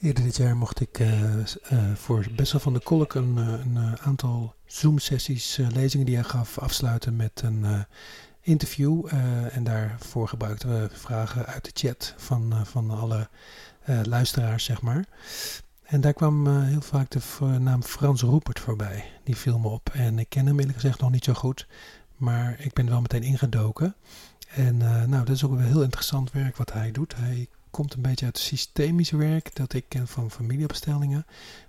Eerder dit jaar mocht ik uh, uh, voor Bessel van de Kolk een, een aantal Zoom-sessies, lezingen die hij gaf, afsluiten met een interview. en daarvoor gebruikten we vragen uit de chat van, van alle luisteraars, zeg maar. En daar kwam heel vaak de naam Frans Roepert voorbij. Die viel me op. En ik ken hem eerlijk gezegd nog niet zo goed. Maar ik ben wel meteen ingedoken. En nou, dat is ook wel heel interessant werk wat hij doet. Hij komt een beetje uit systemisch werk dat ik ken van familieopstellingen,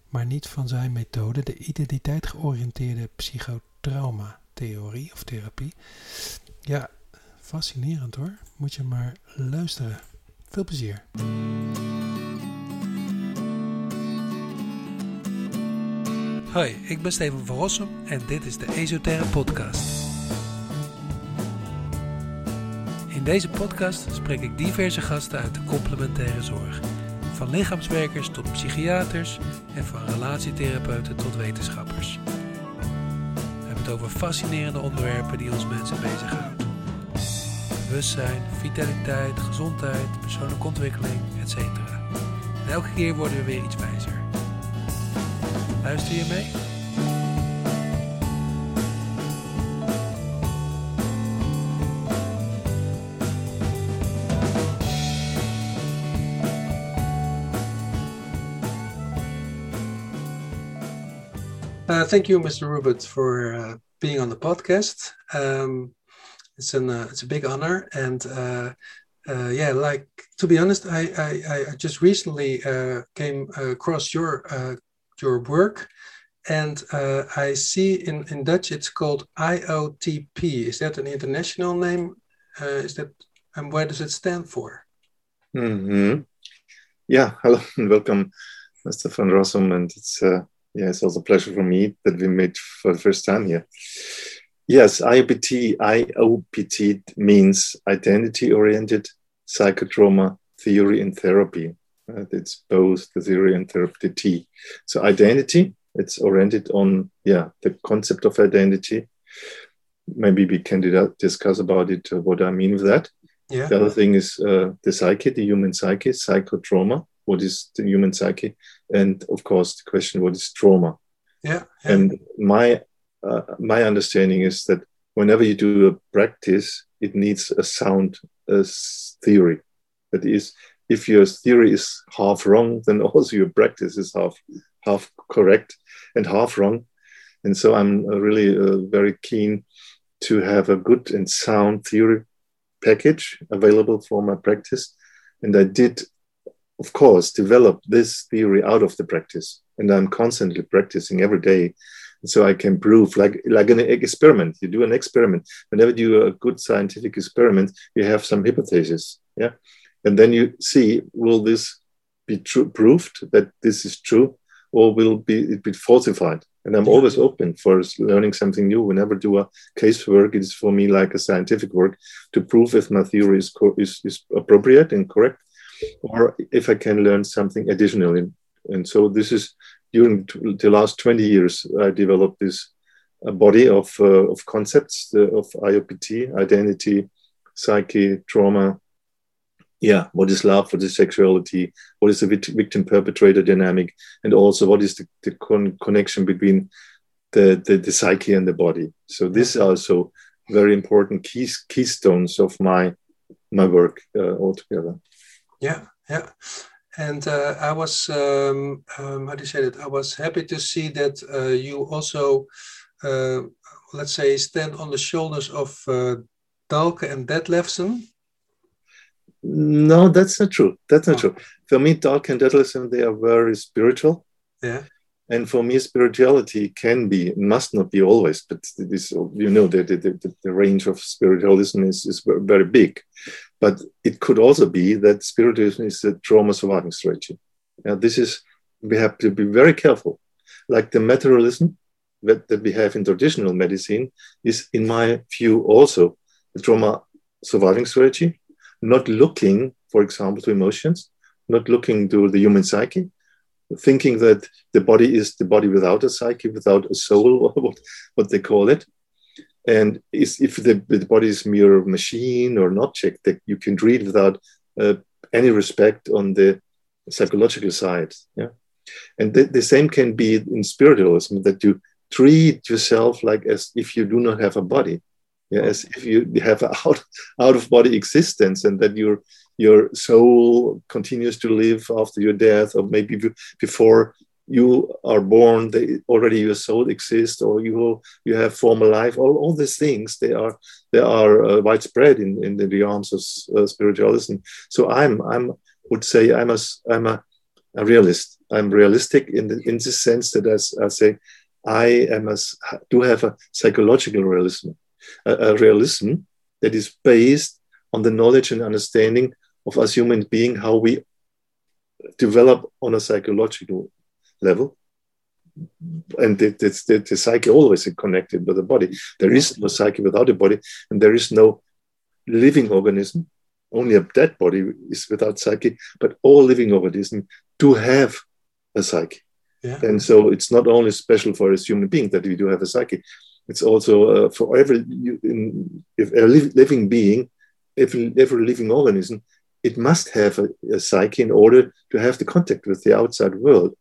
maar niet van zijn methode, de identiteit georiënteerde psychotrauma-theorie of therapie. Ja, fascinerend hoor. Moet je maar luisteren. Veel plezier. Hoi, ik ben Steven van Rossum en dit is de Esoterre Podcast. In deze podcast spreek ik diverse gasten uit de complementaire zorg. Van lichaamswerkers tot psychiaters en van relatietherapeuten tot wetenschappers. We hebben het over fascinerende onderwerpen die ons mensen bezighouden. Bewustzijn, vitaliteit, gezondheid, persoonlijke ontwikkeling, etc. En elke keer worden we weer iets wijzer. Luister je mee? Thank you, Mr. Ruppert, for uh, being on the podcast. Um, it's an uh, it's a big honor, and uh, uh, yeah, like to be honest, I I, I just recently uh, came across your your work, and I see in in Dutch it's called IOTP. Is that an international name? is that and where does it stand for? Mm-hmm. Yeah, hello and welcome, Mr. van Rossum, and it's yeah, it's also a pleasure for me that we met for the first time here. Yes, IOPT, IOPT means identity oriented psychotrauma theory and therapy. Uh, it's both the theory and therapy, the T. So identity, it's oriented on, yeah, the concept of identity. Maybe we can discuss about it, uh, what I mean with that. Yeah. The other thing is uh, the psyche, the human psyche, psychotrauma what is the human psyche, and of course the question what is trauma. Yeah. yeah. And my uh, my understanding is that whenever you do a practice, it needs a sound a theory. That is, if your theory is half wrong, then also your practice is half half correct and half wrong. And so I'm really uh, very keen to have a good and sound theory package available for my practice. And I did of course, develop this theory out of the practice. And I'm constantly practicing every day. So I can prove, like, like an experiment. You do an experiment. Whenever you do a good scientific experiment, you have some hypothesis. Yeah. And then you see, will this be true, proved that this is true, or will be it be falsified? And I'm always open for learning something new. Whenever I do a case work, it is for me like a scientific work to prove if my theory is, is, is appropriate and correct or if I can learn something additionally. And so this is during the last 20 years, I developed this uh, body of, uh, of concepts uh, of IOPT, identity, psyche, trauma. Yeah, what is love? What is sexuality? What is the victim perpetrator dynamic? And also, what is the, the con connection between the, the, the psyche and the body? So, these are also very important keys, keystones of my, my work uh, altogether. Yeah, yeah. And uh, I was, um, um, how do you say that? I was happy to see that uh, you also, uh, let's say, stand on the shoulders of uh, Dahlke and Dethlefsen. No, that's not true. That's not oh. true. For me, Dahlke and Dethlefsen, they are very spiritual. Yeah. And for me, spirituality can be, must not be always, but this, you know, the, the, the, the range of spiritualism is, is very big. But it could also be that spiritualism is a trauma surviving strategy. Now, this is, we have to be very careful. Like the materialism that, that we have in traditional medicine is, in my view, also a trauma surviving strategy, not looking, for example, to emotions, not looking to the human psyche, thinking that the body is the body without a psyche, without a soul, or what, what they call it, and if the, the body is mere machine or not checked, that you can read without uh, any respect on the psychological side. Yeah. And the, the same can be in spiritualism that you treat yourself like as if you do not have a body. Yeah, as if you have an out, out of body existence and that your your soul continues to live after your death or maybe before you are born they, already your soul exists or you you have former life. All, all these things they are they are uh, widespread in, in the realms of uh, spiritualism. So i'm i'm would say i'm a i'm a, a realist. I'm realistic in the in the sense that as i say i am a do have a psychological realism a, a realism that is based on the knowledge and understanding of us human being how we develop on a psychological level. And it's the, the psyche always connected with the body. There is no psyche without a body, and there is no living organism. Only a dead body is without psyche, but all living organisms do have a psyche. Yeah. And so it's not only special for us human being that we do have a psyche. It's also uh, for every in, if a li- living being, every, every living organism, it must have a, a, psyche in order to have the contact with the outside world.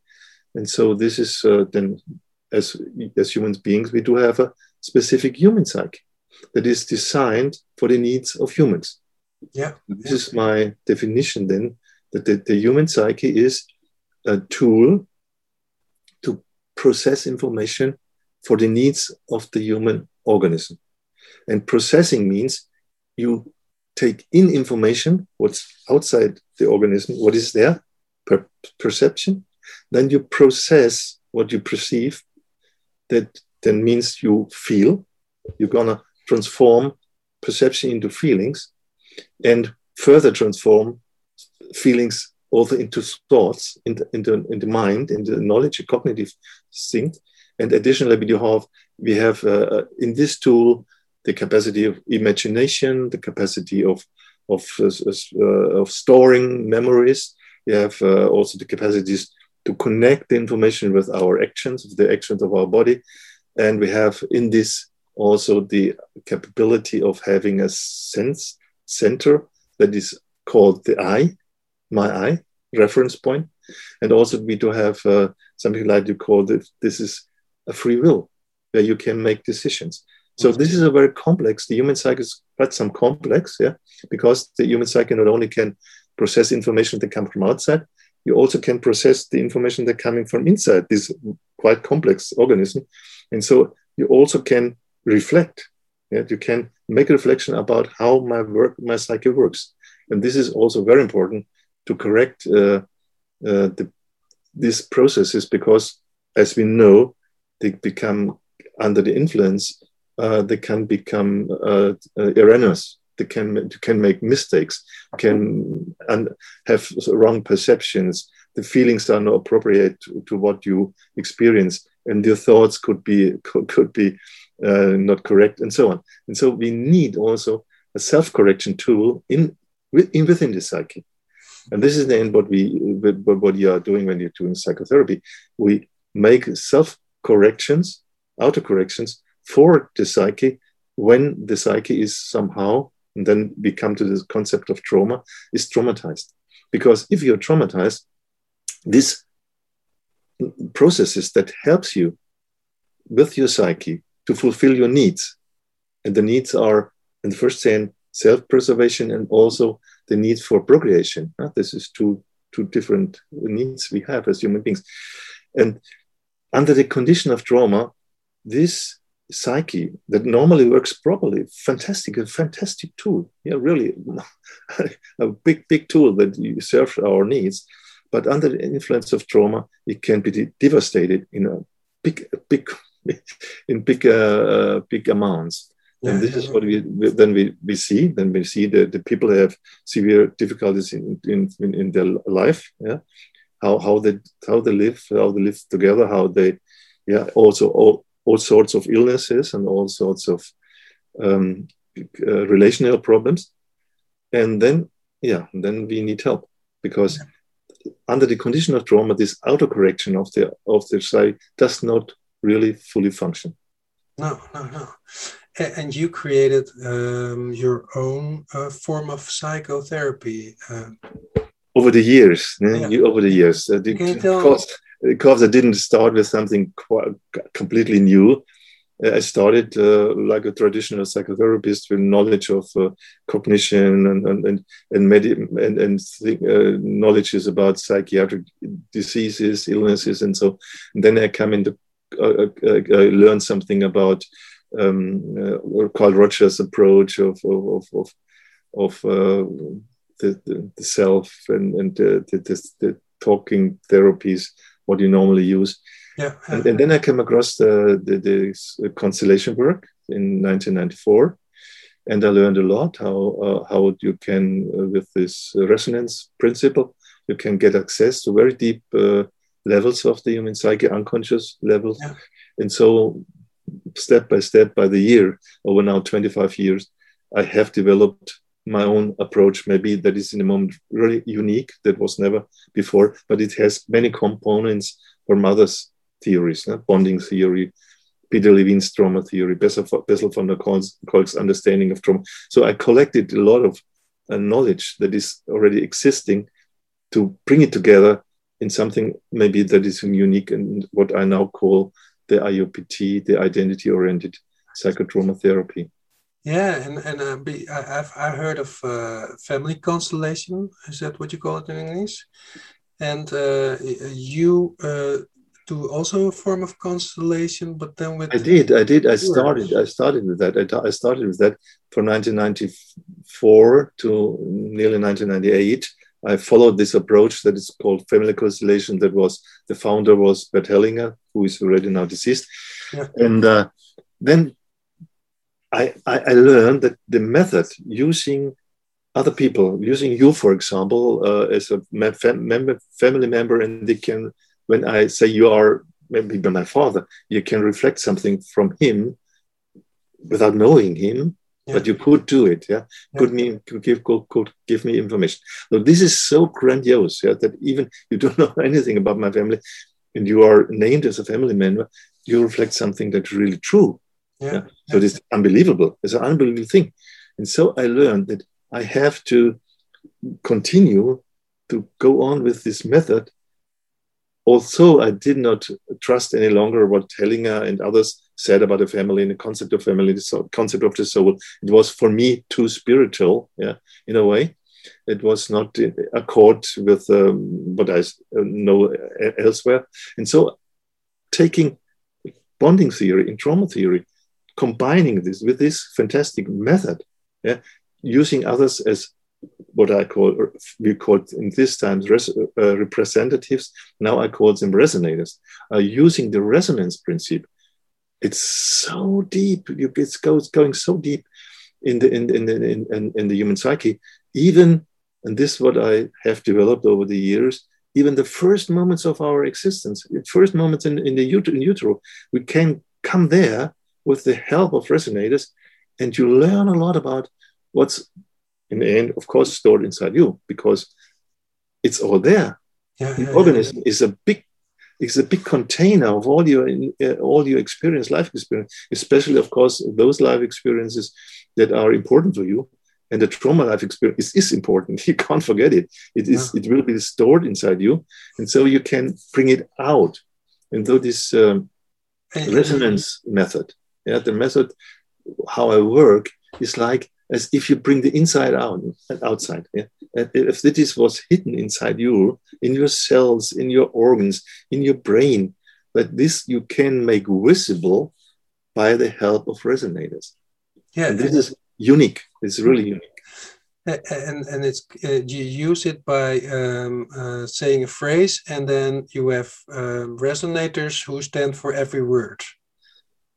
And so this is uh, then, as, as human beings, we do have a specific human psyche that is designed for the needs of humans. Yeah. This is my definition then, that the, the human psyche is a tool to process information for the needs of the human organism. And processing means you take in information, what's outside the organism, what is there, per perception, then you process what you perceive. That then means you feel. You're gonna transform perception into feelings, and further transform feelings also into thoughts, into into, into mind, into knowledge, a cognitive thing. And additionally, we have we have uh, uh, in this tool the capacity of imagination, the capacity of of, uh, uh, of storing memories. We have uh, also the capacities to connect the information with our actions, with the actions of our body. And we have in this also the capability of having a sense center that is called the eye, my eye, reference point. And also we do have uh, something like you call it, this is a free will, where you can make decisions. So this is a very complex, the human psyche is quite some complex, yeah, because the human psyche not only can process information that comes from outside, you also can process the information that coming from inside this quite complex organism. And so you also can reflect. Yeah? You can make a reflection about how my work, my psyche works. And this is also very important to correct uh, uh, the, these processes because, as we know, they become under the influence, uh, they can become uh, uh, erroneous they can can make mistakes, can and have wrong perceptions. The feelings are not appropriate to, to what you experience, and your thoughts could be could, could be uh, not correct, and so on. And so we need also a self-correction tool in, in within the psyche. And this is then what we what you are doing when you're doing psychotherapy. We make self corrections, auto corrections for the psyche when the psyche is somehow and then we come to this concept of trauma, is traumatized. Because if you're traumatized, this processes that helps you with your psyche to fulfill your needs. And the needs are, in the first hand, self-preservation and also the need for procreation. This is two, two different needs we have as human beings. And under the condition of trauma, this psyche that normally works properly. Fantastic, a fantastic tool. Yeah, really a big, big tool that serves our needs. But under the influence of trauma, it can be devastated in a big, big, in big, uh, big amounts. Yeah, and this is what we then we, we see. Then we see that the people have severe difficulties in, in, in their life. Yeah, how how they how they live, how they live together, how they yeah also all, all sorts of illnesses and all sorts of um, uh, relational problems. And then, yeah, then we need help because yeah. under the condition of trauma, this autocorrection of the of the psyche does not really fully function. No, no, no. And you created um, your own uh, form of psychotherapy. Uh. over the years, yeah. you, over the years. Uh, the, of course, because I didn't start with something quite, completely new. Uh, I started uh, like a traditional psychotherapist with knowledge of uh, cognition and and and and, medi- and, and th- uh, knowledges about psychiatric diseases, illnesses, and so. And then I come into uh, uh, learn something about um, Carl Rogers' approach of of of, of the, the, the, self and and the, the, the talking therapies what you normally use. Yeah. And, and then I came across the, the, the, constellation work in 1994. And I learned a lot how, uh, how you can, uh, with this resonance principle, you can get access to very deep uh, levels of the human psyche, unconscious levels. Yeah. And so, step by step, by the year, over now 25 years, I have developed my own approach maybe that is in a moment really unique that was never before but it has many components from others theories no? bonding theory peter levine's trauma theory bessel, van der kolk's understanding of trauma so i collected a lot of uh, knowledge that is already existing to bring it together in something maybe that is unique and what i now call the IOPT, the identity oriented psychotrauma therapy. Yeah, and and uh, be, I, have I heard of uh, family constellation. Is that what you call it in English? And uh, you uh, do also a form of constellation, but then with I did, I did, I started, I started with that. I, I started with that from 1994 to nearly 1998. I followed this approach that is called family constellation. That was the founder was Bert Hellinger, who is already now deceased, yeah. and uh, then I, I, learned that the method using other people, using you, for example, uh, as a member, family member, and they can, when I say you are maybe my father, you can reflect something from him without knowing him, yeah. but you could do it. Yeah, yeah. could me could give could, could give me information. So this is so grandiose. Yeah, that even you don't know anything about my family, and you are named as a family member, you reflect something that's really true. Yeah. So it's unbelievable. It's an unbelievable thing. And so I learned that I have to continue to go on with this method. Although I did not trust any longer what Hellinger and others said about the family and the concept of family, the concept of the soul, it was for me too spiritual, yeah, in a way. It was not in accord with um, what I know elsewhere. And so taking bonding theory and trauma theory combining this with this fantastic method, yeah, using others as what I call, we called in this times res, uh, representatives. Now I call them resonators. Uh, using the resonance principle, it's so deep. You It goes going so deep in the in in, in, in, in the human psyche. Even and this is what I have developed over the years. Even the first moments of our existence, the first moments in, in the in utero, we can come there with the help of resonators, and you learn a lot about what's in the end, of course, stored inside you because it's all there. Yeah, the yeah, organism yeah. is a big is a big container of all your uh, all your experience, life experience, especially, of course, those life experiences that are important for you. And the trauma life experience is, is important. You can't forget it. It is. It will be stored inside you, and so you can bring it out. And though this um, resonance method yeah, the method, how I work, is like as if you bring the inside out and outside. Yeah? And if this was hidden inside you, in your cells, in your organs, in your brain, but this you can make visible by the help of resonators. Yeah, and this is unique. It's really unique. And and it's uh, you use it by um, uh, saying a phrase, and then you have um, resonators who stand for every word.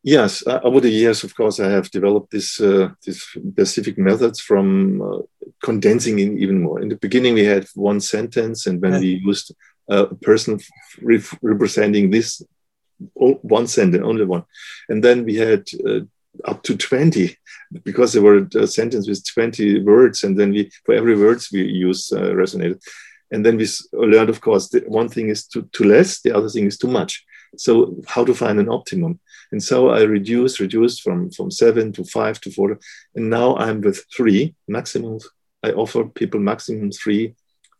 Yes, uh, over the years, of course, I have developed this uh, this specific methods from uh, condensing in even more. In the beginning, we had one sentence, and when we used a person re- representing this one sentence, only one, and then we had uh, up to twenty because there were a sentence with twenty words, and then we for every words we use uh, resonator. And then we learned, of course, one thing is too, too less, the other thing is too much. So how to find an optimum? And so I reduced, reduced from, from seven to five to four. And now I'm with three maximum. I offer people maximum three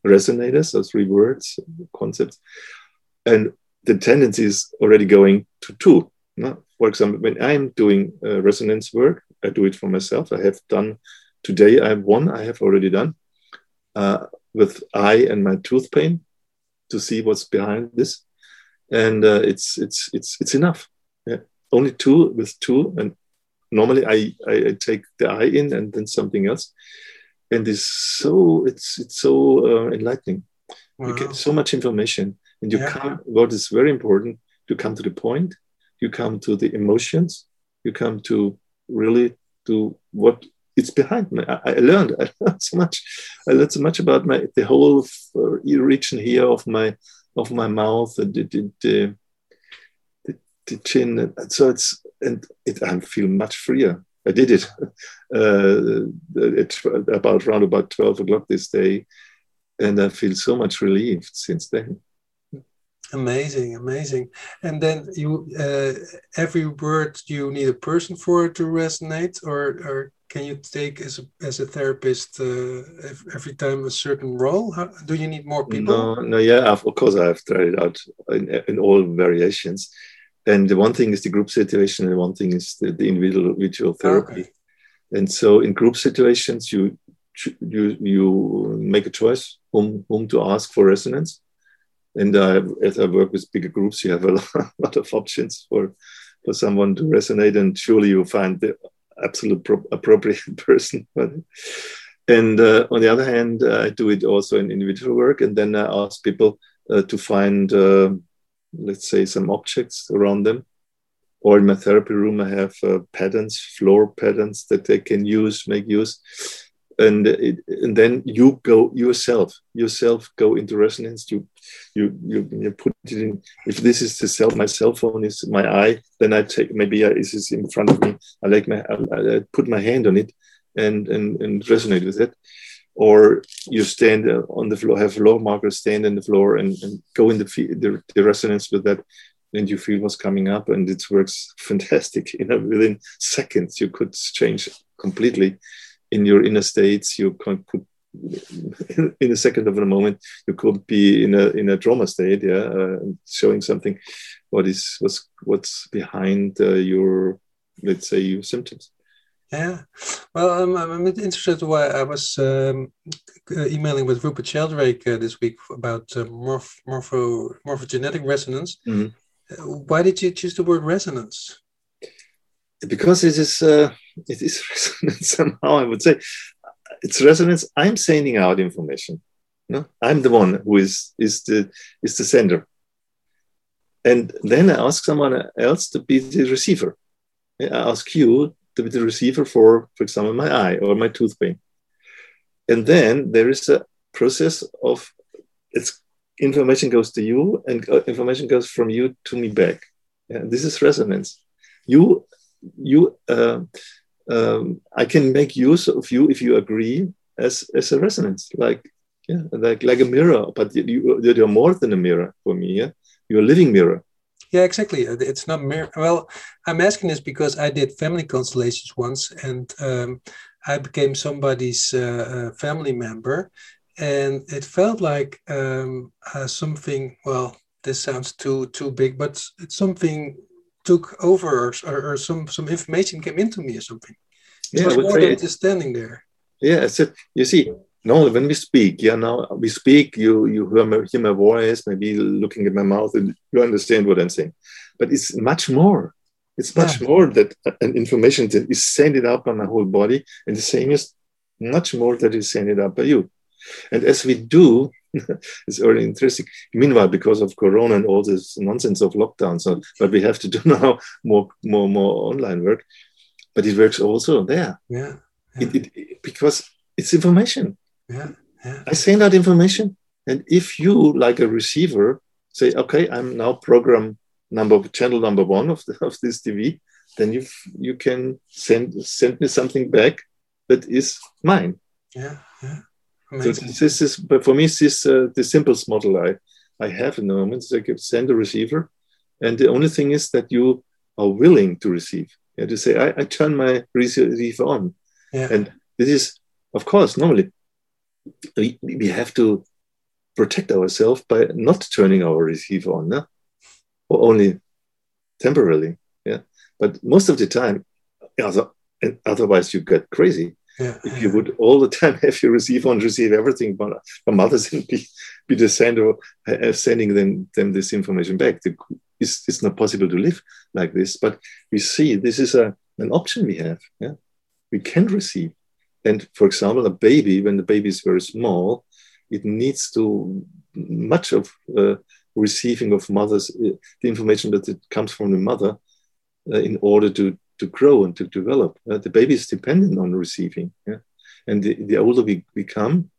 resonators, so three words, concepts, and the tendency is already going to two. No? For example, when I'm doing uh, resonance work, I do it for myself. I have done today. I have one. I have already done uh, with eye and my tooth pain to see what's behind this, and uh, it's it's it's it's enough. Only two with two, and normally I, I, I take the eye in and then something else, and it's so it's it's so uh, enlightening. Wow. You get so much information, and you yeah. come. What is very important to come to the point. You come to the emotions. You come to really to what it's behind me. I, I, learned, I learned so much. I learned so much about my the whole uh, region here of my of my mouth, the the, the, the, chin. And So it's and it, I feel much freer. I did it uh, at about around about twelve o'clock this day, and I feel so much relieved since then. Amazing, amazing. And then you, uh, every word you need a person for it to resonate, or or can you take as a, as a therapist uh, every time a certain role? How, do you need more people? No, no, yeah, of course I have tried it out in, in all variations. And the one thing is the group situation, and one thing is the, the individual, individual therapy. Okay. And so in group situations, you you you make a choice whom whom to ask for resonance. And uh, as I work with bigger groups, you have a lot of options for for someone to resonate, and surely you find the absolute pro- appropriate person. and uh, on the other hand, I do it also in individual work, and then I ask people uh, to find, uh, let's say, some objects around them. Or in my therapy room, I have uh, patterns, floor patterns that they can use, make use. And it, and then you go yourself. Yourself go into resonance. You you you, you put it in. If this is the cell my cell phone is my eye then i take maybe this is in front of me. I like my I, I put my hand on it and and and resonate with it or you stand on the floor have floor markers stand on the floor and, and go in the, the, the resonance with that and you feel what's coming up and it works fantastic. You know within seconds you could change completely in your inner states. You can put in a second of a moment you could be in a in a drama state yeah uh, showing something. What is what's what's behind uh, your let's say your symptoms yeah. Well um, i'm interested why i was um, emailing with rupert sheldrake uh, this week about uh, morph- morpho morphogenetic resonance. Mm-hmm. why did you choose the word resonance? Because it is uh, it is resonance somehow i would say. It's resonance. I'm sending out information. No? I'm the one who is is the is the sender. And then i ask someone else to be the receiver. I ask you to be the receiver for for example my eye or my tooth pain and then there is a process of it's information goes to you and uh, information goes from you to me back yeah, this is resonance you you uh, um, I can make use of you if you agree as as a resonance, like yeah, like like a mirror. But you you're more than a mirror for me. Yeah, you're a living mirror. Yeah, exactly. It's not mirror. Well, I'm asking this because I did family constellations once, and um, I became somebody's uh, uh, family member, and it felt like um, uh, something. Well, this sounds too too big, but it's something took over or, or, or, some some information came into me or something. It yeah, was more than just standing there. Yeah, so you see, no, when we speak, yeah, now we speak, you you hear my, hear my voice, maybe looking at my mouth, and you understand what I'm saying. But it's much more. It's much yeah. more that uh, an information that is sent it out by my whole body, and the same is much more that is sent it out by you. And as we do, it's very interesting. Meanwhile, because of Corona and all this nonsense of lockdown, so uh, but we have to do now more, more, more online work. But it works also there. Yeah. yeah. It, it, because it's information. Yeah. yeah. I send out information, and if you, like a receiver, say, "Okay, I'm now program number channel number one of the, of this TV," then you you can send send me something back that is mine. Yeah. Yeah. So this is, but for me, this is uh, the simplest model I, I have in the moment. I can send a receiver, and the only thing is that you are willing to receive. Yeah, to say, I, I turn my receiver on, yeah. and this is, of course, normally we, we have to protect ourselves by not turning our receiver on, no? or only temporarily. Yeah, but most of the time, otherwise you get crazy. Yeah, if you would all the time have your receiver on, receive everything from, from others and be, be the sender uh, sending them, them this information back. The, it's, it's not possible to live like this, but we see this is a, an option we have. Yeah? We can receive. And for example, a baby, when the baby is very small, it needs to much of uh, receiving of mothers, uh, the information that it comes from the mother uh, in order to, to grow and to develop. Uh, the baby is dependent on receiving. Yeah? And the, the older we become,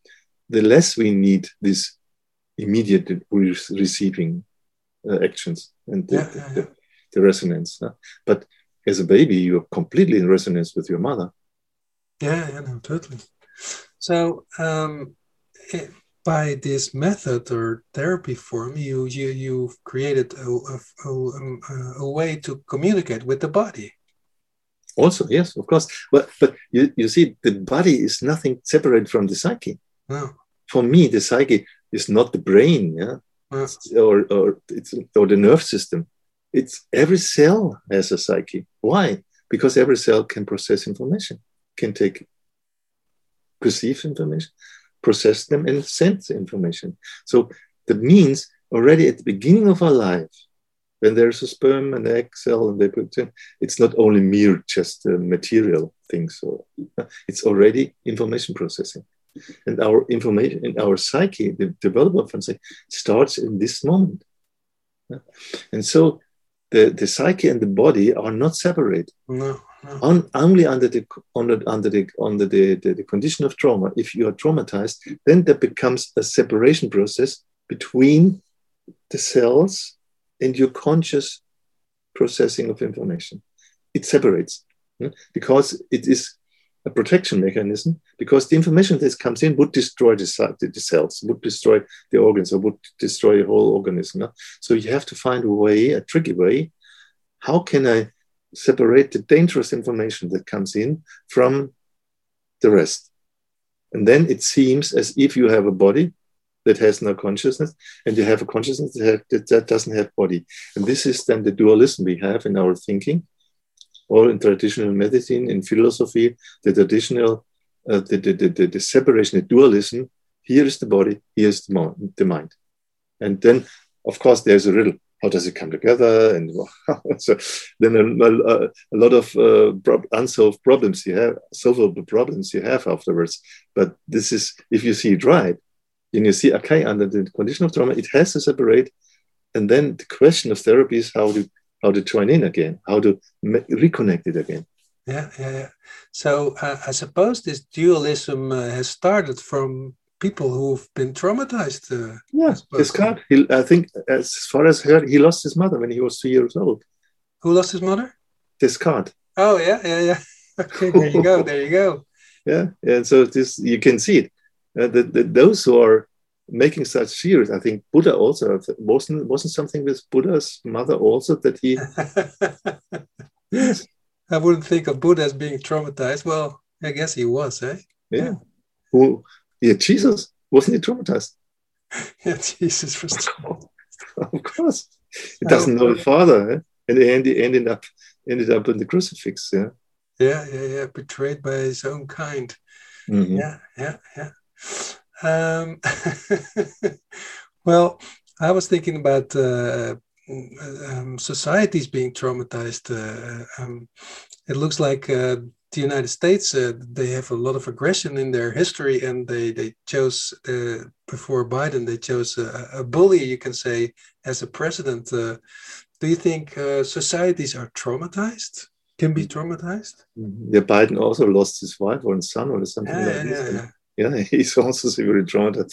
the less we need this immediate re receiving uh, actions and the, yeah, yeah, the, the resonance. But as a baby, you're completely in resonance with your mother. Yeah, yeah, no, totally. So, um, it, by this method or therapy form, you you you've created a, a, a, um, a, way to communicate with the body. Also, yes, of course. But but you, you see, the body is nothing separate from the psyche. No. For me, the psyche is not the brain, yeah, or or it's or the nerve system. It's every cell has a psyche. Why? Because every cell can process information, can take perceive information, process them, and send information. So that means already at the beginning of our life, when there's a sperm and egg cell and they put in, it's not only mere just uh, material things. So it's already information processing. And our information in our psyche, the development of psyche, starts in this moment. And so the, the psyche and the body are not separate. No. Mm. On, only under the under, under the under the, the, the, condition of trauma, if you are traumatized, then there becomes a separation process between the cells and your conscious processing of information. It separates mm, because it is a protection mechanism because the information that comes in would destroy the, the, cells, would destroy the organs, or would destroy the whole organism. So you have to find a way, a tricky way. How can I separate the dangerous information that comes in from the rest? And then it seems as if you have a body that has no consciousness, and you have a consciousness that, have, that, that doesn't have body. And this is then the dualism we have in our thinking or in traditional medicine, in philosophy, the traditional, uh, the, the, the, the, separation, the dualism, here is the body, here is the, the mind. And then, of course, there's a riddle. How does it come together? And so then a, a, a lot of uh, unsolved problems you have, solvable problems you have afterwards. But this is, if you see it right, and you see, okay, under the condition of trauma, it has to separate. And then the question of therapy is how to how to join in again, how to reconnect it again. Yeah, yeah, yeah. So uh, I suppose this dualism uh, has started from people who've been traumatized. Uh, yeah, Descartes. He, I think, as far as heard, he lost his mother when he was two years old. Who lost his mother? Descartes. Oh yeah, yeah, yeah. Okay, there you go. There you go. yeah, and so this you can see it. Uh, the, the, those who are making such fears. I think Buddha also wasn't wasn't something with Buddha's mother also that he. yes. I wouldn't think of Buddha as being traumatized. Well, I guess he was, eh? Yeah. yeah. Who? Yeah, Jesus wasn't he traumatized? yeah, Jesus was. of course, he doesn't know the father, eh? and he ended, ended up ended up in the crucifix. Yeah. Yeah, yeah, yeah. Betrayed by his own kind. Mm-hmm. Yeah, yeah, yeah. Um, well, I was thinking about uh, um, societies being traumatized. Uh, um, it looks like uh, the United States uh, they have a lot of aggression in their history, and they they chose uh, before Biden they chose a, a, bully, you can say, as a president. Uh, do you think societies are traumatized? Can be traumatized? Yeah, Biden also lost his wife or his son or something yeah, like yeah, this. Yeah, yeah, he's also very traumatized.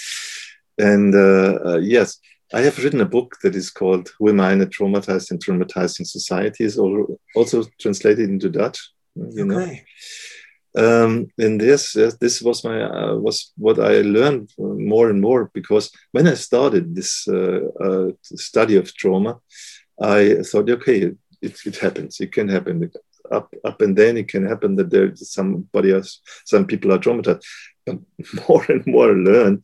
And uh, uh, yes, I have written a book that is called "Who Am I in a Traumatized and Traumatizing Society?" is also translated into Dutch. You okay. know, um, and this uh, this was my uh, was what I learned more and more because when I started this uh, uh study of trauma, I thought, okay, it, it happens, it can happen. Up, up and then it can happen that there's somebody else, some people are traumatized but more and more learn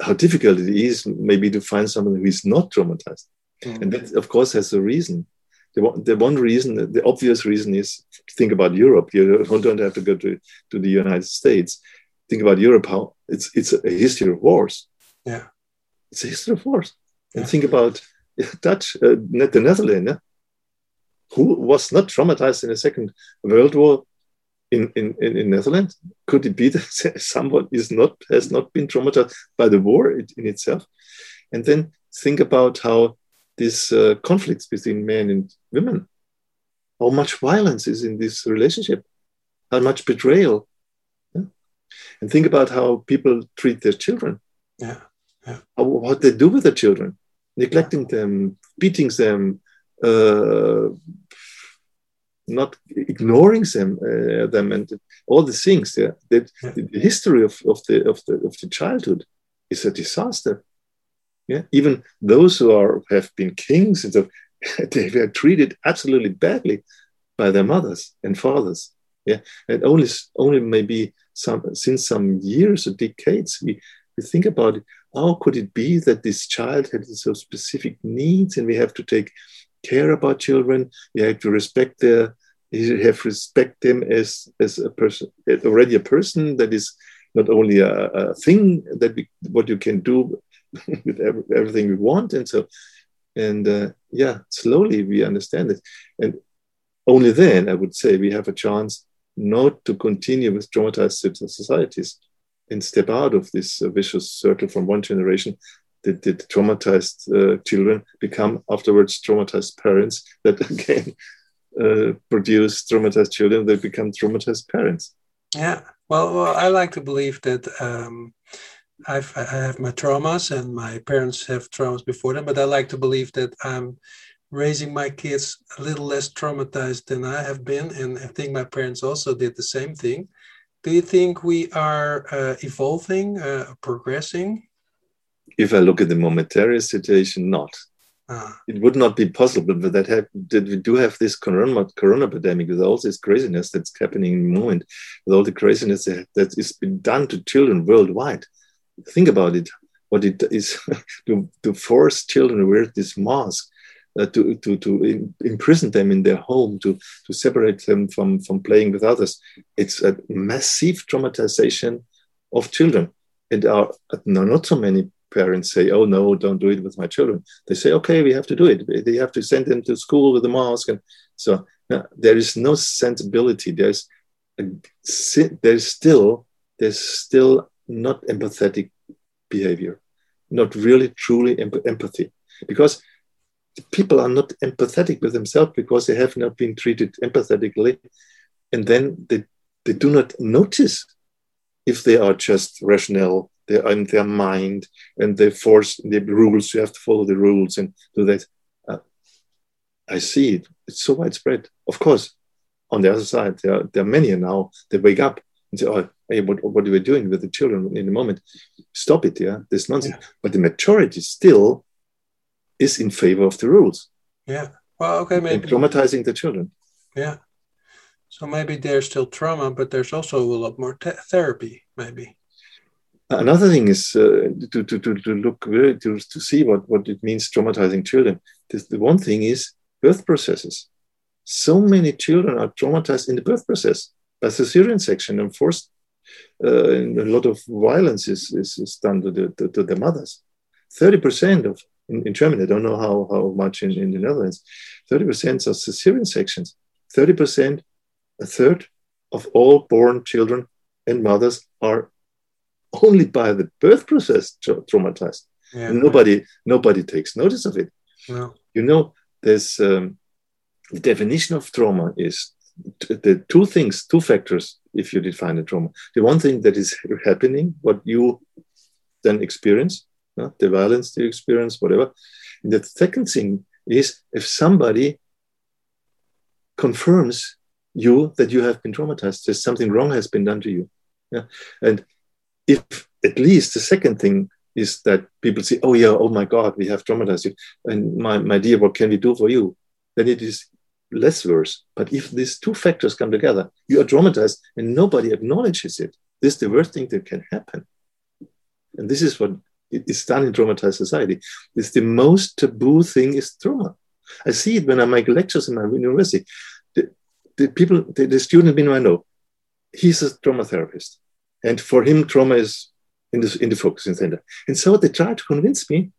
how difficult it is maybe to find someone who is not traumatized. Mm. And that, of course, has a reason. The one, the one reason, the obvious reason is think about Europe. You don't have to go to, to the United States. Think about Europe, how it's, it's a history of wars. Yeah. It's a history of wars. And think about Dutch, uh, the Netherlands, who was not traumatized in the Second World War in, in, in, in Netherlands? Could it be that someone is not has not been traumatized by the war in itself? And then think about how these uh, conflicts between men and women, how much violence is in this relationship, how much betrayal. Yeah? And think about how people treat their children. Yeah. yeah. How, what they do with their children, neglecting yeah. them, beating them, uh, not ignoring them, uh, them and all the things. Yeah, that yeah. the history of, of the of the of the childhood is a disaster. Yeah, even those who are have been kings and so they were treated absolutely badly by their mothers and fathers. Yeah, and only only maybe some since some years or decades we, we think about it. How could it be that this child had so specific needs, and we have to take care about children. We have to respect their, you have respect them as as a person, already a person that is not only a, a thing that we, what you can do with every, everything we want, and so and uh, yeah, slowly we understand it, and only then I would say we have a chance not to continue with traumatized societies and step out of this uh, vicious circle from one generation did, did traumatized uh, children become afterwards traumatized parents that again uh, produce traumatized children that become traumatized parents. Yeah. Well, well i like to believe that um, I've, i have my traumas and my parents have traumas before them but i like to believe that i'm raising my kids a little less traumatized than i have been and i think my parents also did the same thing do you think we are uh, evolving uh, progressing if I look at the momentary situation, not. Ah. It would not be possible, but that, have, that we do have this corona, corona pandemic with all this craziness that's happening in the moment, with all the craziness that, that is been done to children worldwide. Think about it, what it is to, to force children to wear this mask, uh, to, to, to in, imprison them in their home, to, to separate them from, from playing with others. It's a massive traumatization of children. And are not so many parents say, "Oh no, don't do it with my children." They say, "Okay, we have to do it. They have to send them to school with a mask." And so there is no sensibility. There's a, there's still there's still not empathetic behavior, not really truly empathy, because people are not empathetic with themselves because they have not been treated empathetically, and then they they do not notice if they are just rational they're in their mind and they force the rules. You have to follow the rules and do that. Uh, I see it. It's so widespread. Of course, on the other side, there are, there are many now that wake up and say, oh, hey, what, what are we doing with the children in the moment? Stop it, yeah? This nonsense. Yeah. But the majority still is in favor of the rules. Yeah. Well, okay, maybe. And traumatizing the children. Yeah. So maybe there's still trauma, but there's also a lot more therapy, maybe. Another thing is uh, to, to, to, to look to, to see what, what it means traumatizing children. This, the one thing is birth processes. So many children are traumatized in the birth process by cesarean section and forced. Uh, and a lot of violence is, is, is done to the, to, to the mothers. 30% of, in, in, Germany, I don't know how, how much in, in the Netherlands, 30% are cesarean sections. 30%, a third of all born children and mothers are only by the birth process tra- traumatized. Yeah, nobody, right. nobody takes notice of it. No. You know, there's um, the definition of trauma is the two things, two factors. If you define a trauma, the one thing that is happening, what you then experience, uh, the violence you experience, whatever. And the second thing is if somebody confirms you that you have been traumatized, there's something wrong has been done to you. Yeah. And if at least the second thing is that people say, oh yeah, oh my God, we have traumatized you. And my, my dear, what can we do for you? Then it is less worse. But if these two factors come together, you are traumatized and nobody acknowledges it. This is the worst thing that can happen. And this is what is done in traumatized society. It's the most taboo thing is trauma. I see it when I make lectures in my university. The, the people, the, the student I know, he's a trauma therapist. And for him, trauma is in the, in the center. And so they try to convince me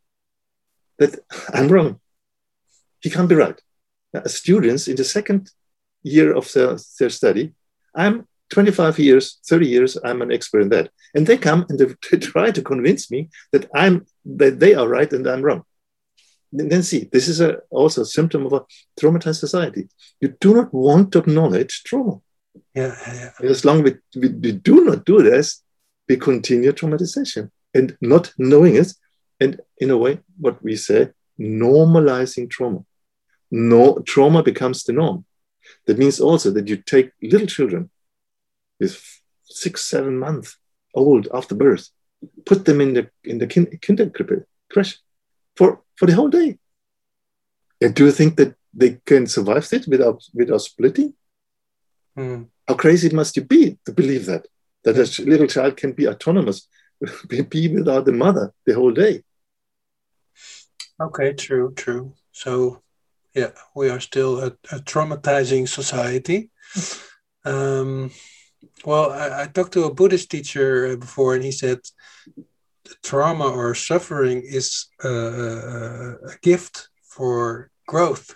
that I'm wrong. He can't be right. Uh, students in the second year of their, their study, I'm 25 years, 30 years, I'm an expert in that. And they come and they, they try to convince me that I'm that they are right and I'm wrong. And then see, this is a, also a symptom of a traumatized society. You do not want to acknowledge trauma. Yeah, yeah. As long as we, we, we do not do this, we continue traumatization and not knowing it. And in a way, what we say, normalizing trauma. No, trauma becomes the norm. That means also that you take little children with six, seven months old after birth, put them in the in the kin, kindergarten crash for, for the whole day. And do you think that they can survive it without without splitting? Mm. How crazy must you be to believe that that a little child can be autonomous, be without the mother the whole day? Okay, true, true. So, yeah, we are still a, a traumatizing society. Um, well, I, I, talked to a Buddhist teacher uh, before, and he said trauma or suffering is a, a gift for growth.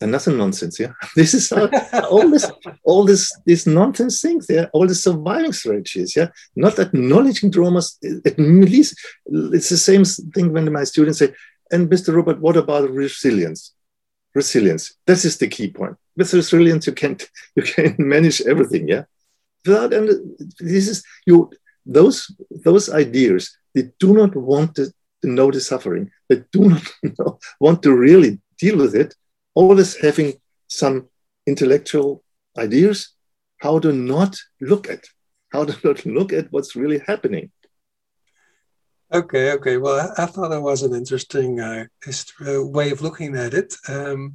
And nothing nonsense, yeah. This is all, all this, all this, this nonsense things, yeah. All the surviving strategies, yeah. Not acknowledging traumas. At least it's the same thing when my students say, "And Mr. Ruppert, what about resilience?" Resilience. This is the key point with resilience you can't—you can manage everything yeah without and this is you those those ideas they do not want to, to know the suffering they do not know, want to really deal with it always having some intellectual ideas how to not look at how to not look at what's really happening okay okay well i, thought that was an interesting uh, uh way of looking at it um,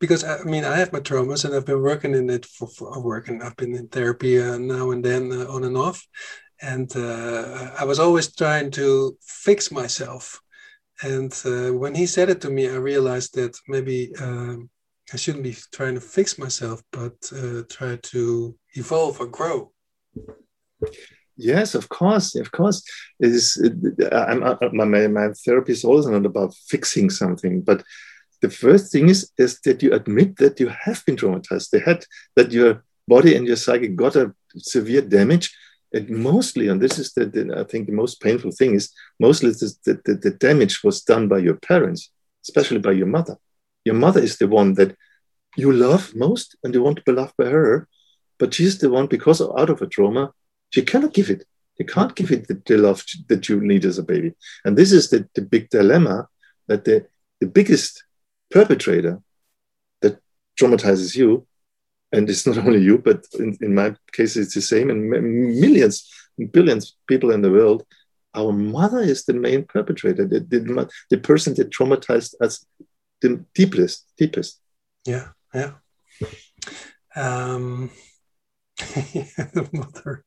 because I mean I have my traumas and I've been working in it for, for working. I've been in therapy uh, now and then uh, on and off, and uh, I was always trying to fix myself. And uh, when he said it to me, I realized that maybe um, I shouldn't be trying to fix myself, but try to evolve or grow. Yes, of course, of course. It is. Uh, I'm, uh, my, my therapy is also not about fixing something, but the first thing is, is that you admit that you have been traumatized. They had that your body and your psyche got a severe damage. And mostly, and this is the, the I think the most painful thing is mostly the, the, the damage was done by your parents, especially by your mother. Your mother is the one that you love most and you want to be loved by her, but she's the one because of, out of a trauma, she cannot give it. You can't give it the, the love that you need as a baby. And this is the, the big dilemma that the, the biggest perpetrator that traumatizes you and it's not only you but in, in my case it's the same and millions billions people in the world our mother is the main perpetrator the, the, the person that traumatized us the deepest deepest yeah yeah um mother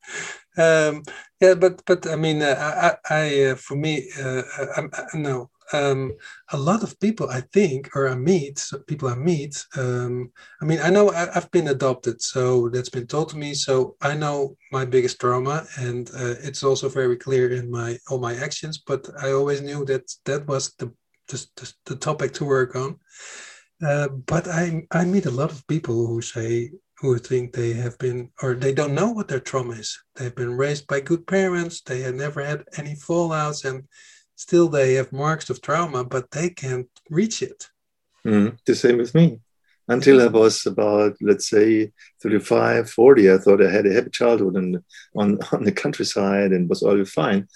um yeah but but i mean uh, i i uh, for me uh, I, I, no um, a lot of people I think, or I meet, people I meet. Um, I mean, I know I, have been adopted, so that's been told to me. So I know my biggest trauma, and uh, it's also very clear in my all my actions. But I always knew that that was the the, the, the topic to work on. Uh, but I I meet a lot of people who say who think they have been or they don't know what their trauma is. They've been raised by good parents. They have never had any fallouts and still they have marks of trauma, but they can't reach it. Mm, the same with me. Until I was about, let's say, 35, 40, I thought I had a happy childhood and on, on the countryside and was all fine.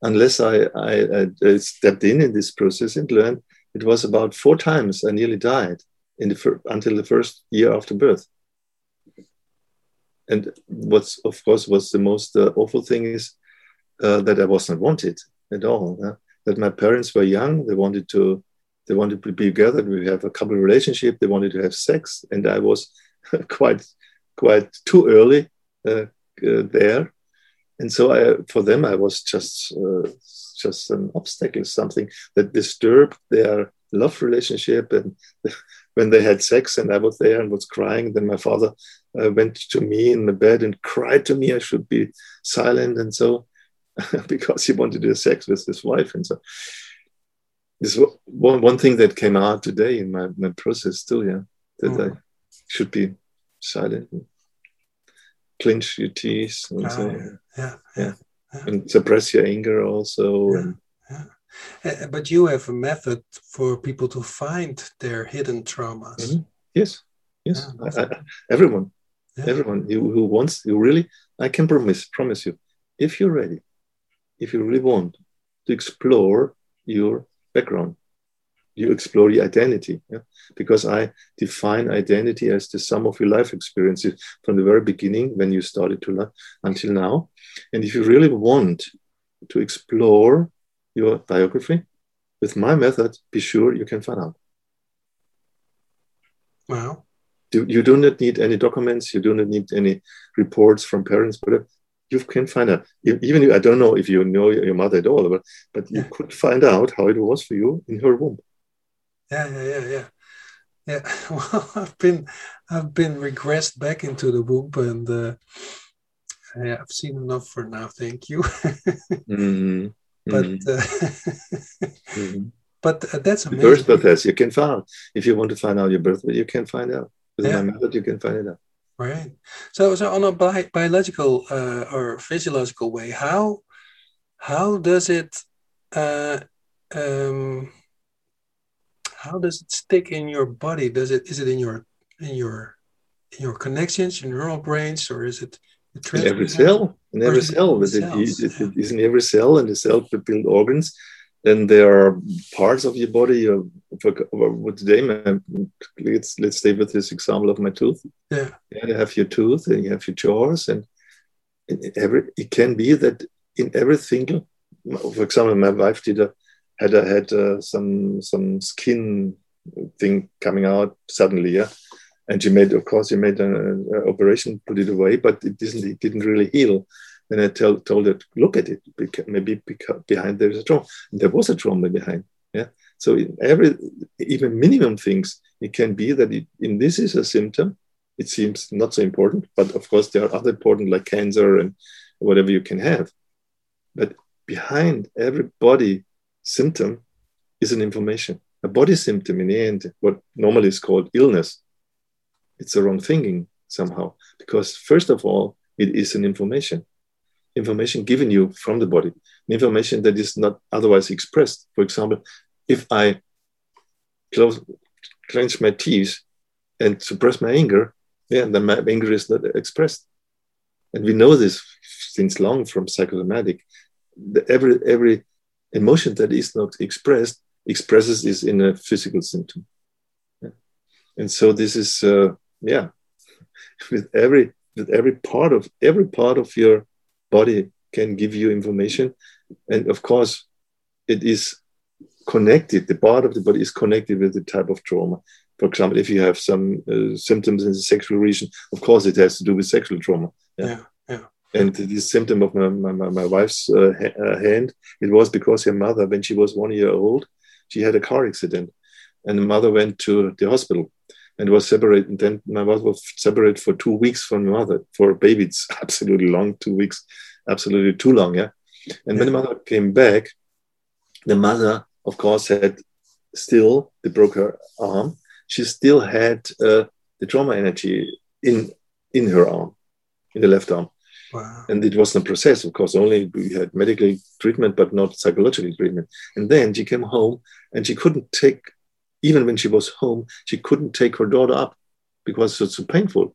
Unless I, I, I, stepped in in this process and learned it was about four times I nearly died in the fir- until the first year after birth. And what's, of course, was the most uh, awful thing is uh, that I was not wanted at all. That my parents were young, they wanted to they wanted to be together. We have a couple relationship. They wanted to have sex, and I was quite quite too early uh, uh, there. and so I, for them, I was just uh, just an obstacle, something that disturbed their love relationship. And when they had sex, and I was there and was crying, then my father uh, went to me in the bed and cried to me I should be silent, and so because he wanted to have sex with his wife, and so this one one thing that came out today in my, my process still, yeah, that mm. I should be silent. And, clench your teeth and oh, so, yeah, yeah, yeah, yeah, and suppress your anger also. Uh, but you have a method for people to find their hidden traumas. Mm-hmm. Yes, yes. I, I, everyone, everyone who, who wants, who really, I can promise, promise you, if you're ready, if you really want to explore your background, you explore your identity. Yeah? Because I define identity as the sum of your life experiences from the very beginning when you started to learn until now. And if you really want to explore your biography, with my method, be sure you can find out. Wow. You, you do not need any documents, you do not need any reports from parents, but you can find out. Even I don't know if you know your mother at all, but, but you yeah. could find out how it was for you in her womb yeah, yeah, yeah, yeah. Yeah, well, I've been, I've been regressed back into the womb, and uh, I've seen enough for now. Thank you. mm-hmm. But, mm-hmm. Uh, mm-hmm. but uh, that's amazing. Birth method you can find if you want to find out your birth, you can find out with yeah. my method. You can find it out. Right. So, so on a bi- biological uh, or physiological way, how how does it uh, um, how does it stick in your body? Does it is it in your in your in your connections, your neural brains, or is it in every cell? In every cell, it, it, it, it is in every cell, and the cell build organs. Then there are parts of your body. You for, for today, let's let's stay with this example of my tooth. Yeah, yeah you have your tooth, and you have your jaws, and every it can be that in every single. For example, my wife did a had a, had uh, some some skin thing coming out suddenly, yeah. And she made, of course, she made an, an operation, put it away, but it didn't it didn't really heal. And I tell, told her, look at it, maybe behind there is a trauma. And there was a trauma behind, yeah. So in every even minimum things, it can be that it, in this is a symptom. It seems not so important, but of course there are other important like cancer and whatever you can have. But behind every body symptom is an information. A body symptom, in the end, what normally is called illness, it's the wrong thinking somehow. Because, first of all, it is an information. Information given you from the body, information that is not otherwise expressed. For example, if I close, clench my teeth and suppress my anger, yeah, then my anger is not expressed. And we know this since long from psychosomatic. Every every emotion that is not expressed expresses is in a physical symptom. Yeah. And so this is uh, yeah, with every with every part of every part of your body can give you information, and of course, it is connected. The part of the body is connected with the type of trauma. For example, if you have some uh, symptoms in the sexual region, of course, it has to do with sexual trauma. Yeah, yeah. yeah. And the symptom of my, my, my wife's uh, uh, hand, it was because her mother, when she was one year old, she had a car accident. And the mother went to the hospital and was separated. And then my mother was separated for two weeks from the mother. For a baby, it's absolutely long, two weeks, absolutely too long. Yeah. And yeah. when the mother came back, the mother, of course, had still, they broke her arm. She still had uh, the trauma energy in, in her arm, in the left arm. Wow. And it was a process, of course, only we had medical treatment, but not psychological treatment. And then she came home and she couldn't take, even when she was home, she couldn't take her daughter up because it was too painful.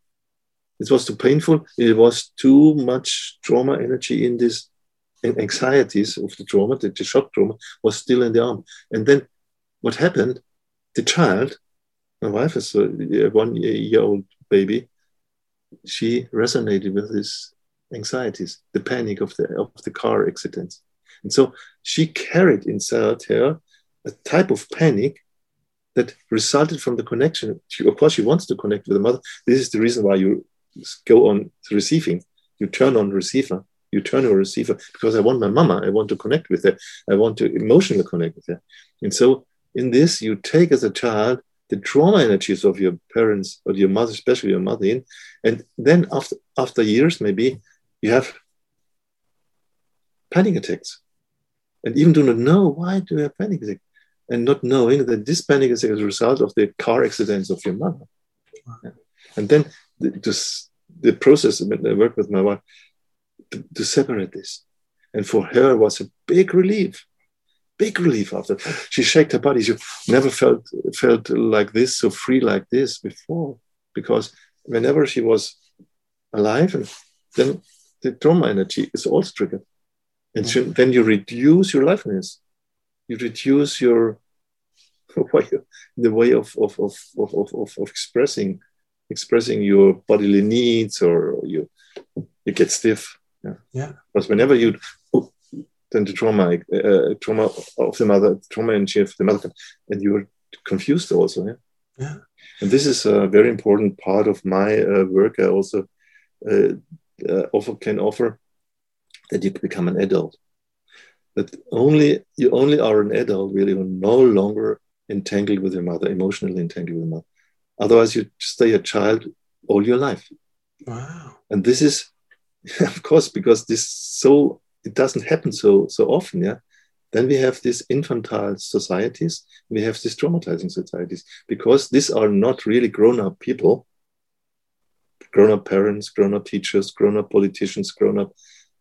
It was too painful. It was too much trauma energy in this and anxieties of the trauma, the, the shock trauma was still in the arm. And then what happened? The child, my wife is a one year old baby, she resonated with this anxieties, the panic of the of the car accidents. And so she carried inside her a type of panic that resulted from the connection. She, of course, she wants to connect with the mother. This is the reason why you go on receiving. You turn on receiver. You turn a receiver because I want my mama. I want to connect with her. I want to emotionally connect with her. And so in this, you take as a child the trauma energies of your parents or your mother, especially your mother, in, and then after after years, maybe you have panic attacks, and even do not know why do you have panic attacks, and not knowing that this panic is a result of the car accidents of your mother, and then the, this, the process when I work with my wife to, to separate this, and for her was a big relief big relief after. She shook her body. She never felt felt like this, so free like this before, because whenever she was alive, and then the trauma energy is also triggered, and mm-hmm. then you reduce your liveliness, you reduce your way, the way of of, of, of, of, of expressing expressing your bodily needs, or you you get stiff. Yeah. yeah. Because whenever you then the trauma, uh, trauma of the mother, trauma energy of the mother, and you are confused also. Yeah. Yeah. And this is a very important part of my uh, work. I also uh, uh offer can offer that you become an adult. That only you only are an adult when you're no longer entangled with your mother, emotionally entangled with your mother. Otherwise, you stay a child all your life. Wow. And this is, of course, because this so it doesn't happen so so often yeah then we have these infantile societies we have these traumatizing societies because these are not really grown-up people grown-up parents grown-up teachers grown-up politicians grown-up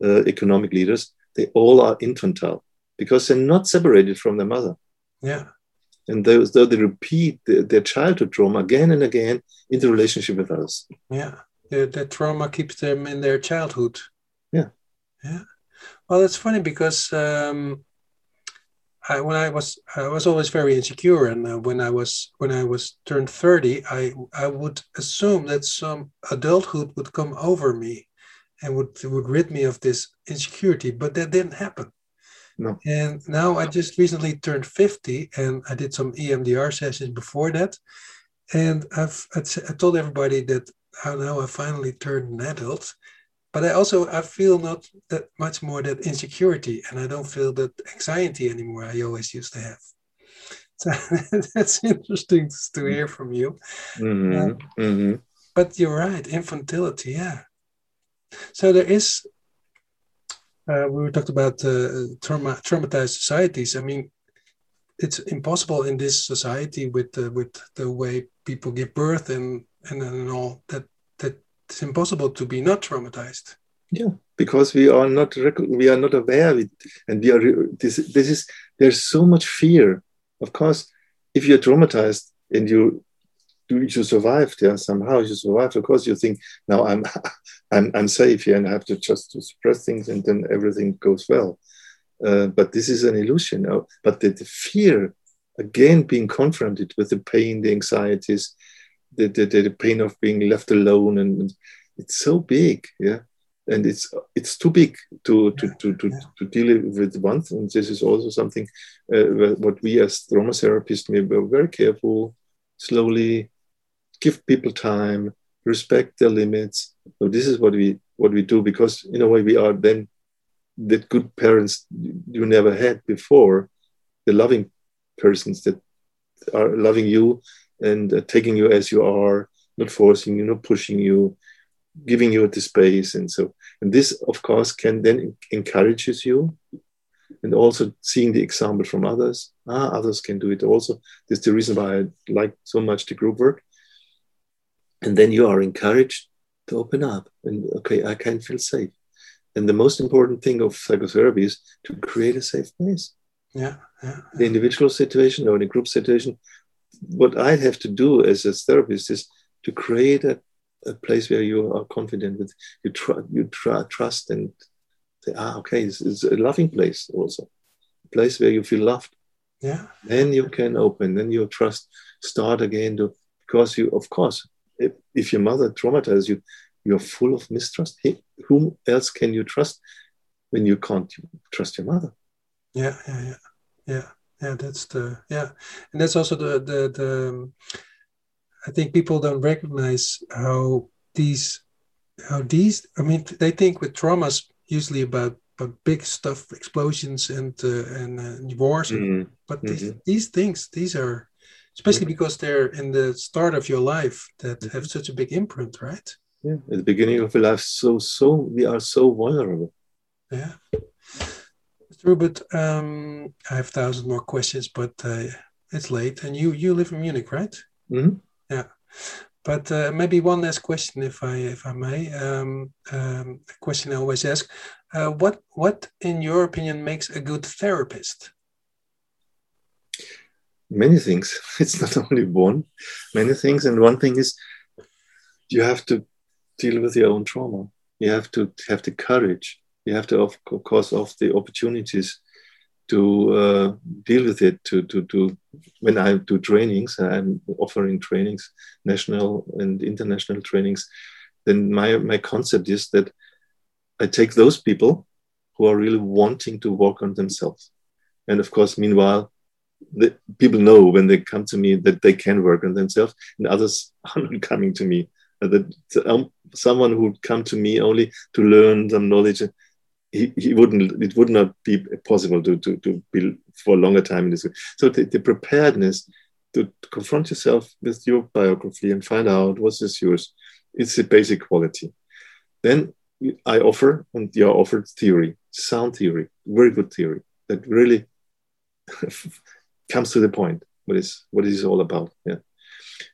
uh, economic leaders they all are infantile because they're not separated from their mother. Yeah. And those though they repeat the, their childhood trauma again and again in the relationship with others. Yeah. The, the trauma keeps them in their childhood. Yeah. Yeah. Well, it's funny because um, I, when I was I was always very insecure, and uh, when I was when I was turned thirty, I I would assume that some adulthood would come over me, and would would rid me of this insecurity, but that didn't happen. No. And now I just recently turned fifty, and I did some EMDR sessions before that, and I've I told everybody that how now I finally turned an adult, but I also I feel not that much more that insecurity, and I don't feel that anxiety anymore. I always used to have. So that's interesting to hear from you. Mm-hmm. Um, mm-hmm. But you're right, infantility, yeah. So there is. Uh, we talked about uh, trauma, traumatized societies. I mean, it's impossible in this society with uh, with the way people give birth and and, and all that that it's impossible to be not traumatized yeah because we are not we are not aware of it and we are this this is there's so much fear of course if you're traumatized and you you survived yeah somehow you survived of course you think now i'm i'm, I'm safe here and i have to just to suppress things and then everything goes well. Uh, but this is an illusion. Uh, but the, the, fear again being confronted with the pain the anxieties the, the, the pain of being left alone and it's so big yeah? And it's it's too big to to, to, to, to deal with once. And this is also something uh, what we as trauma therapists may be very careful slowly give people time respect their limits so this is what we what we do because in a way we are then the good parents you never had before the loving persons that are loving you and uh, taking you as you are, not forcing you, not pushing you, giving you the space. And so, and this, of course, can then encourages you. And also seeing the example from others. Ah, others can do it also. That's the reason why I like so much the group work. And then you are encouraged to open up and okay, I can feel safe. And the most important thing of psychotherapy is to create a safe place. Yeah, yeah. The individual situation or the group situation what I have to do as a therapist is to create a, a place where you are confident with you tr- you tr- trust and say, ah, okay, it's, it's a loving place also, a place where you feel loved. Yeah. Then you can open, then your trust start again to because you, of course, if, if your mother traumatized you, you're full of mistrust. Hey, whom else can you trust when you can't trust your mother? Yeah, yeah, yeah, yeah yeah that's the yeah and that's also the the the i think people don't recognize how these how these i mean they think with traumas usually about about big stuff, explosions and uh, and uh, wars. Mhm. But these, Mhm. these things, these are especially because they're in the start of your life that Mm-hmm. have such a big imprint, right? Yeah, at the beginning of your life, so so we are so vulnerable. Yeah. Mr. Ruppert, um, I have thousands more questions, but uh, it's late, and you you live in Munich, right? Mhm. Yeah. But uh, maybe one last question, if I if I may. Um, um, a question I always ask: uh, What what, in your opinion, makes a good therapist? Many things. It's not only one. Many things, and one thing is you have to deal with your own trauma. You have to have the courage. You have to, of course, of the opportunities to uh, deal with it. To to to when I do trainings, I'm offering trainings, national and international trainings. Then my my concept is that I take those people who are really wanting to work on themselves, and of course, meanwhile, the people know when they come to me that they can work on themselves, and others are not coming to me. Uh, That um, someone who would come to me only to learn some knowledge, he, he wouldn't. It would not be possible to to, to be for a longer time in this. Way. So the, the preparedness to confront yourself with your biography and find out what is yours. It's a basic quality. Then I offer, and you are offered theory, sound theory, very good theory that really comes to the point. What is what is all about? Yeah,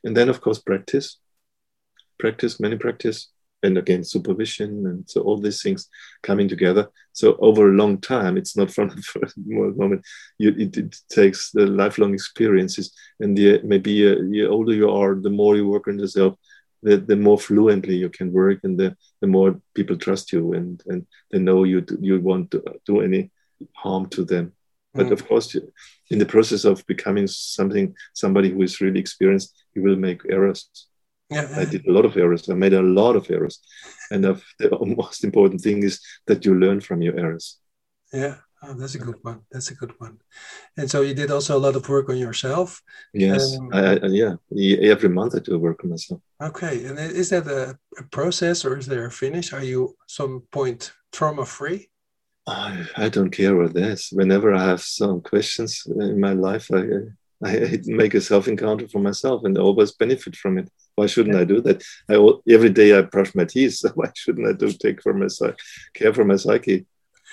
and then of course practice, practice, many practice, and again supervision, and so all these things coming together. So over a long time, it's not from the first moment. You, it, it takes the lifelong experiences, and the maybe uh, the older you are, the more you work on yourself, the, the more fluently you can work, and the, the more people trust you, and and they know you you won't do any harm to them. But Mm. of course, in the process of becoming something, somebody who is really experienced, you will make errors. Yeah, I did a lot of errors. I made a lot of errors, and of the most important thing is that you learn from your errors. yeah. Oh, that's a good one. That's a good one. And so you did also a lot of work on yourself. Yes, Um, I, I, yeah. Every month I do work on myself. Okay. And is that a, a process or is there a finish? Are you some point trauma free? I, I don't care what that is. Whenever I have some questions in my life, I, I make a self encounter for myself and always benefit from it. Why shouldn't I do that? I every day I brush my teeth. So why shouldn't I do take for my care for my psyche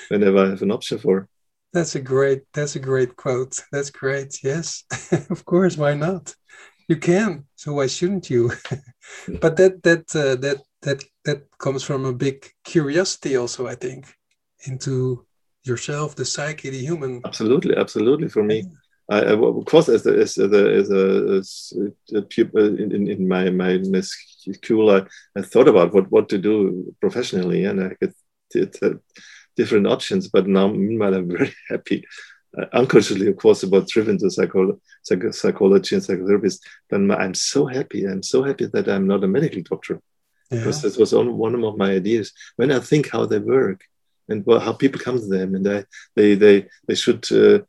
whenever I have an option for? That's a great. That's a great quote. That's great. Yes, of course. Why not? You can. So why shouldn't you? but that that uh, that that that comes from a big curiosity, also. I think into yourself, the psyche, the human. Absolutely, absolutely. For me, I, I of course as a, as a, as a, as a pupil in, in, in my my my school, I, I thought about what what to do professionally, and I could did uh, different options. But now, meanwhile, I'm very happy. Uh, unconsciously, of course, about driven to psycholo- psych- psychology and psychotherapist. But I'm so happy. I'm so happy that I'm not a medical doctor Yeah. because this was on, one of my ideas. When I think how they work and well, how people come to them, and I, they they they should uh,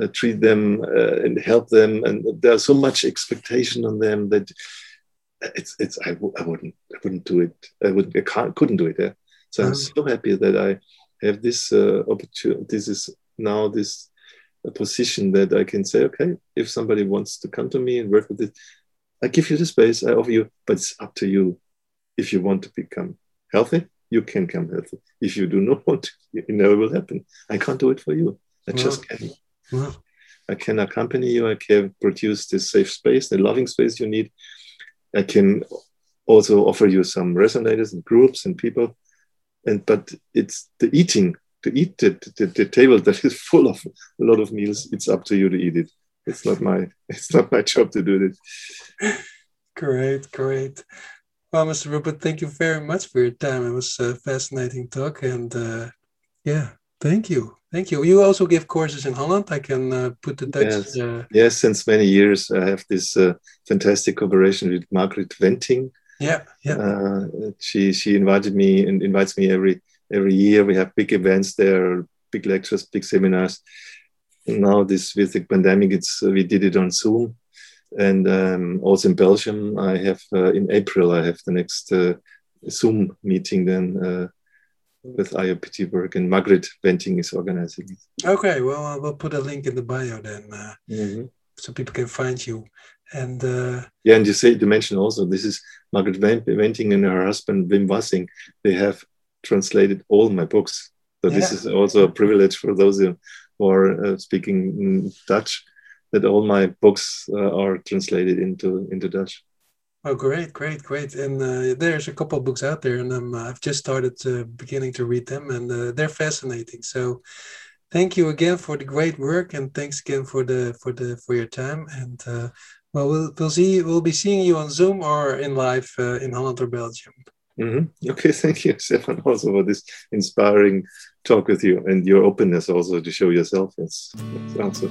uh, treat them uh, and help them, and there's so much expectation on them that it's it's I, w- I wouldn't I wouldn't do it. I wouldn't I can't couldn't do it. Yeah. So I'm Um, so happy that I have this uh, opportunity. This is now this uh, position that I can say, okay, if somebody wants to come to me and work with it, I give you the space. I offer you, but it's up to you if you want to become healthy, you can come healthy. If you do not want to, it never will happen. I can't do it for you. I just can. Well, I can accompany you. I can produce this safe space, the loving space you need. I can also offer you some resonators and groups and people. And but it's the eating to eat the, the, the table that is full of a lot of meals. It's up to you to eat it. It's not my it's not my job to do this. great, great. Well, Mr. Ruppert, thank you very much for your time. It was a fascinating talk, and uh, yeah, thank you, thank you. You also give courses in Holland. I can uh, put the Dutch. Yes. Uh, Yes, since many years I have this uh, fantastic cooperation with Margreet Wenting. yeah, yeah, Uh, she she invited me and invites me every every year. We have big events there, big lectures, big seminars. And now this with the pandemic, it's uh, we did it on Zoom, and um, also in Belgium. I have uh, in April I have the next uh, Zoom meeting then uh, with IOPT work, and Margreet Wenting is organizing it. Okay, well, uh, we'll put a link in the bio then, uh, mm-hmm. so people can find you. And uh, yeah, and you say to mention also this is Margreet Wenting and her husband Wim Wassing. They have translated all my books, so yeah. this is also a privilege for those who are uh, speaking Dutch. That all my books uh, are translated into into Dutch. Oh, great, great, great! And uh, there's a couple of books out there, and um, I've just started uh, beginning to read them, and uh, they're fascinating. So, thank you again for the great work, and thanks again for the for the for your time. And uh, well, we'll we'll see. We'll be seeing you on Zoom or in live uh, in Holland or Belgium. Mm-hmm. Okay, thank you, Stefan, also for this inspiring talk with you and your openness also to show yourself. It's, it's also